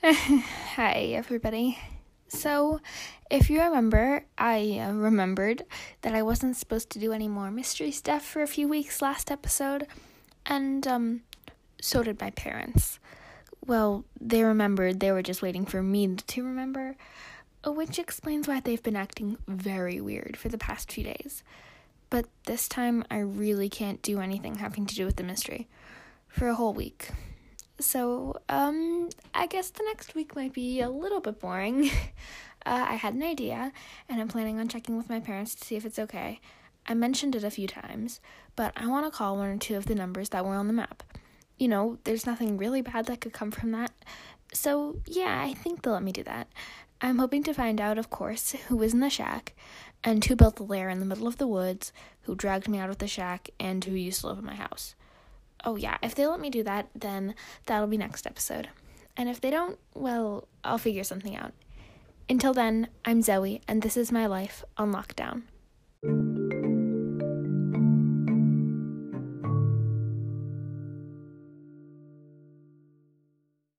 Hi, everybody. So, if you remember, I uh, remembered that I wasn't supposed to do any more mystery stuff for a few weeks last episode, and, um, so did my parents. Well, they remembered, they were just waiting for me to remember, which explains why they've been acting very weird for the past few days. But this time, I really can't do anything having to do with the mystery for a whole week. So, um, I guess the next week might be a little bit boring. uh, I had an idea, and I'm planning on checking with my parents to see if it's okay. I mentioned it a few times, but I want to call one or two of the numbers that were on the map. You know, there's nothing really bad that could come from that. So, yeah, I think they'll let me do that. I'm hoping to find out, of course, who was in the shack, and who built the lair in the middle of the woods, who dragged me out of the shack, and who used to live in my house oh yeah, if they let me do that, then that'll be next episode. And if they don't, well, I'll figure something out. Until then, I'm Zoe, and this is my life on lockdown.